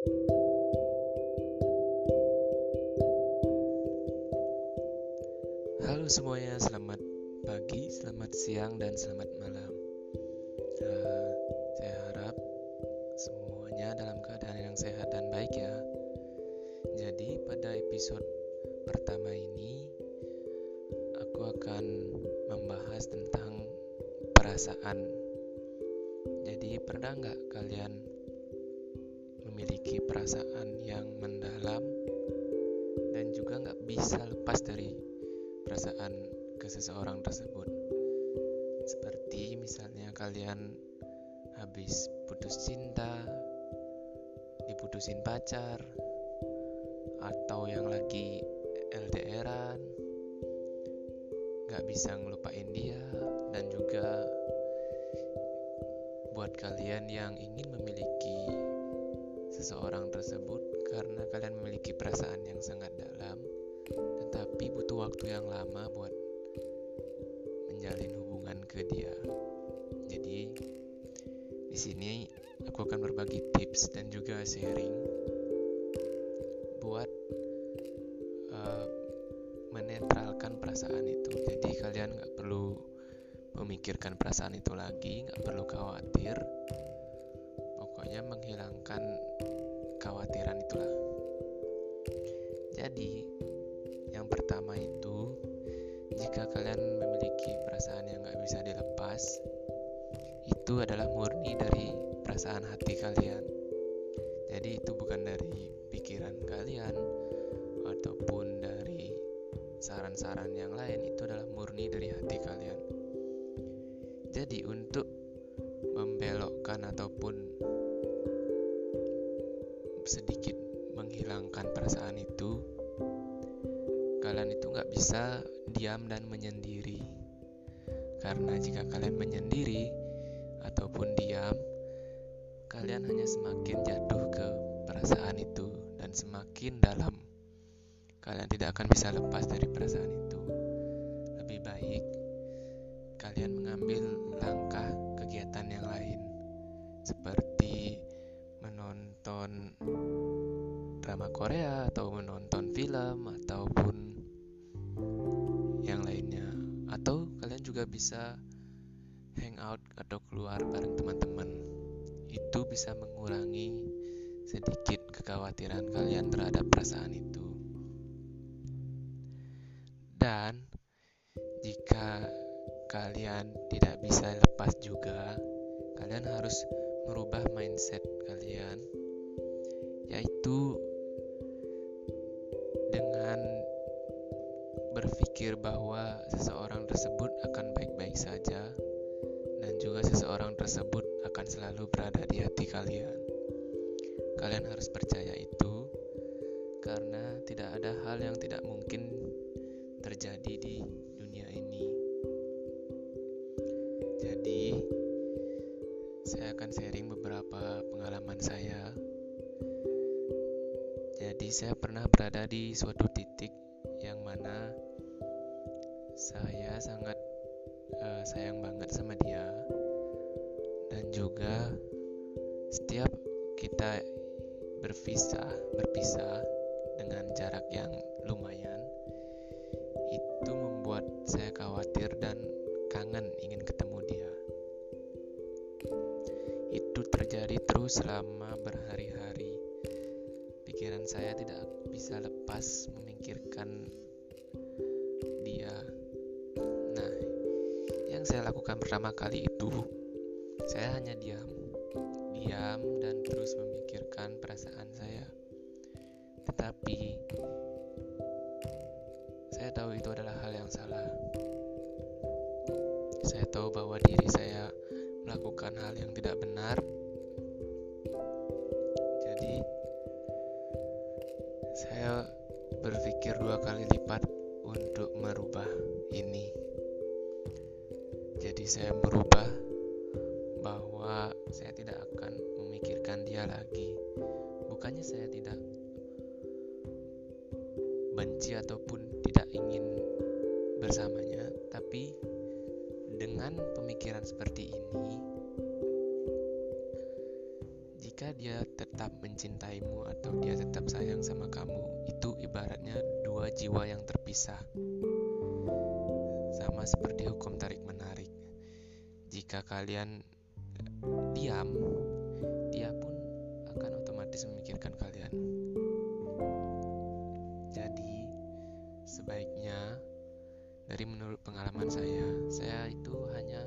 Halo semuanya, selamat pagi, selamat siang, dan selamat malam. Uh, saya harap semuanya dalam keadaan yang sehat dan baik ya. Jadi pada episode pertama ini aku akan membahas tentang perasaan. Jadi pernah nggak kalian memiliki perasaan yang mendalam dan juga nggak bisa lepas dari perasaan ke seseorang tersebut. Seperti misalnya kalian habis putus cinta, diputusin pacar, atau yang lagi LDRan, gak bisa ngelupain dia, dan juga buat kalian yang ingin memiliki seseorang tersebut karena kalian memiliki perasaan yang sangat dalam tetapi butuh waktu yang lama buat menjalin hubungan ke dia. Jadi di sini aku akan berbagi tips dan juga sharing buat uh, menetralkan perasaan itu. Jadi kalian nggak perlu memikirkan perasaan itu lagi, nggak perlu khawatir. Pokoknya menghilangkan kekhawatiran itulah. Jadi yang pertama itu, jika kalian memiliki perasaan yang gak bisa dilepas, itu adalah murni dari perasaan hati kalian. Jadi itu bukan dari pikiran kalian ataupun dari saran-saran yang lain, itu adalah murni dari hati kalian. Jadi untuk membelokkan ataupun sedikit menghilangkan perasaan itu kalian itu nggak bisa diam dan menyendiri. Karena jika kalian menyendiri ataupun diam, kalian hanya semakin jatuh ke perasaan itu dan semakin dalam. Kalian tidak akan bisa lepas dari perasaan itu. Lebih baik kalian mengambil langkah kegiatan yang lain seperti menonton drama Korea atau menonton film ataupun juga bisa hangout atau keluar bareng teman-teman. Itu bisa mengurangi sedikit kekhawatiran kalian terhadap perasaan itu. Dan jika kalian tidak bisa lepas juga, kalian harus merubah mindset kalian, yaitu dengan berpikir bahwa seseorang tersebut akan baik-baik saja dan juga seseorang tersebut akan selalu berada di hati kalian. Kalian harus percaya itu karena tidak ada saya pernah berada di suatu titik yang mana saya sangat uh, sayang banget sama dia. Dan juga setiap kita berpisah berpisah dengan jarak yang lumayan itu membuat saya khawatir dan kangen ingin ketemu dia. Itu terjadi terus selama berhari-hari saya tidak bisa lepas memikirkan dia yang saya lakukan pertama kali itu, saya hanya diam, diam dan terus memikirkan perasaan saya. Tetapi saya tahu itu adalah hal yang salah. Saya tahu bahwa diri saya melakukan hal yang tidak benar. Saya tidak akan memikirkan dia lagi. Bukannya saya tidak benci ataupun tidak ingin bersamanya, tapi dengan pemikiran seperti ini jika dia tetap mencintaimu atau dia tetap sayang sama kamu, itu ibaratnya dua jiwa yang terpisah. Sama seperti hukum tarik-menarik. Jika kalian diam, dia pun akan otomatis memikirkan kalian. Jadi, sebaiknya dari menurut pengalaman saya, saya itu hanya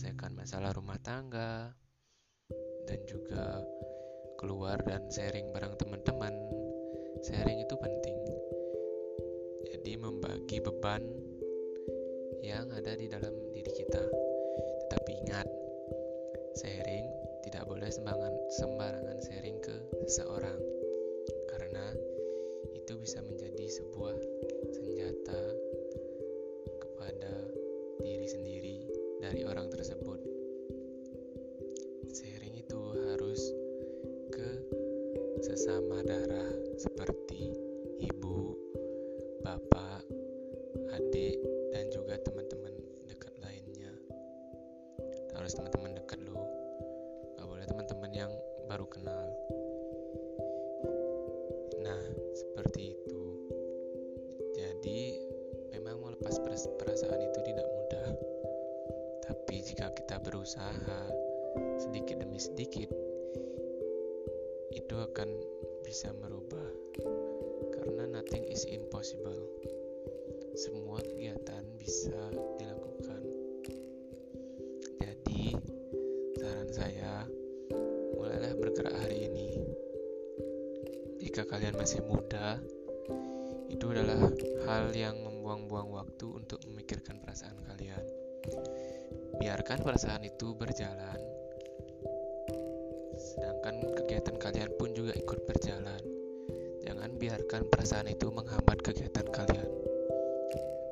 menyelesaikan masalah rumah tangga dan juga keluar dan sharing bareng teman-teman. Sharing itu penting. Jadi membagi beban yang ada di dalam diri kita. Tetapi ingat, sharing tidak boleh sembarangan, sembarangan sharing ke seseorang karena itu bisa menjadi sebuah senjata sesama darah seperti ibu, bapak, adik, dan juga teman-teman dekat lainnya. Harus teman-teman dekat lo, gak boleh teman-teman yang baru kenal. Nah, seperti itu. Jadi, memang melepas perasaan itu tidak mudah. Tapi jika kita berusaha sedikit demi sedikit, itu akan bisa merubah. Karena nothing is impossible. Semua kegiatan bisa dilakukan. Jadi, saran saya, mulailah bergerak hari ini jika kalian masih muda, itu adalah hal yang membuang-buang waktu untuk memikirkan perasaan kalian. Biarkan perasaan itu berjalan, sedangkan kegiatan kalian pun juga ikut berjalan. Jangan biarkan perasaan itu menghambat kegiatan kalian.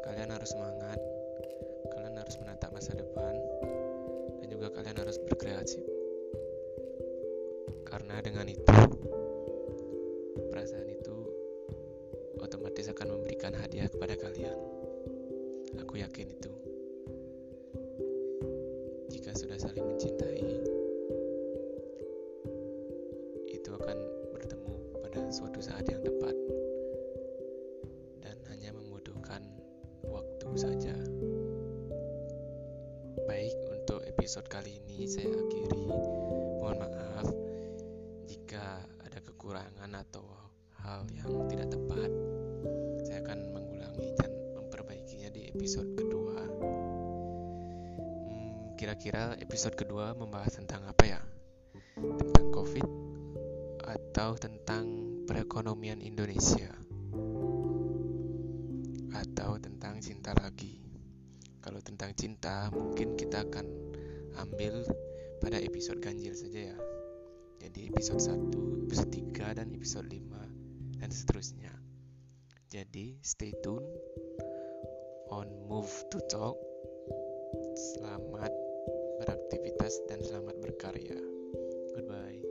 Kalian harus semangat, kalian harus menatap masa depan, dan juga kalian harus berkreasi. Karena dengan itu, perasaan itu otomatis akan memberikan hadiah kepada kalian. Aku yakin itu. Suatu saat yang tepat dan hanya membutuhkan waktu saja. Baik, untuk episode kali ini saya akhiri. Mohon maaf jika ada kekurangan atau hal yang tidak tepat, saya akan mengulangi dan memperbaikinya di episode kedua. Hmm, kira-kira episode kedua membahas tentang apa ya? Tentang COVID atau tentang perekonomian Indonesia? Atau tentang cinta lagi? Kalau tentang cinta, mungkin kita akan ambil pada episode ganjil saja ya. Jadi episode 1, episode 3, dan episode 5 dan seterusnya. Jadi stay tune on Move to Talk. Selamat beraktivitas dan selamat berkarya. Goodbye.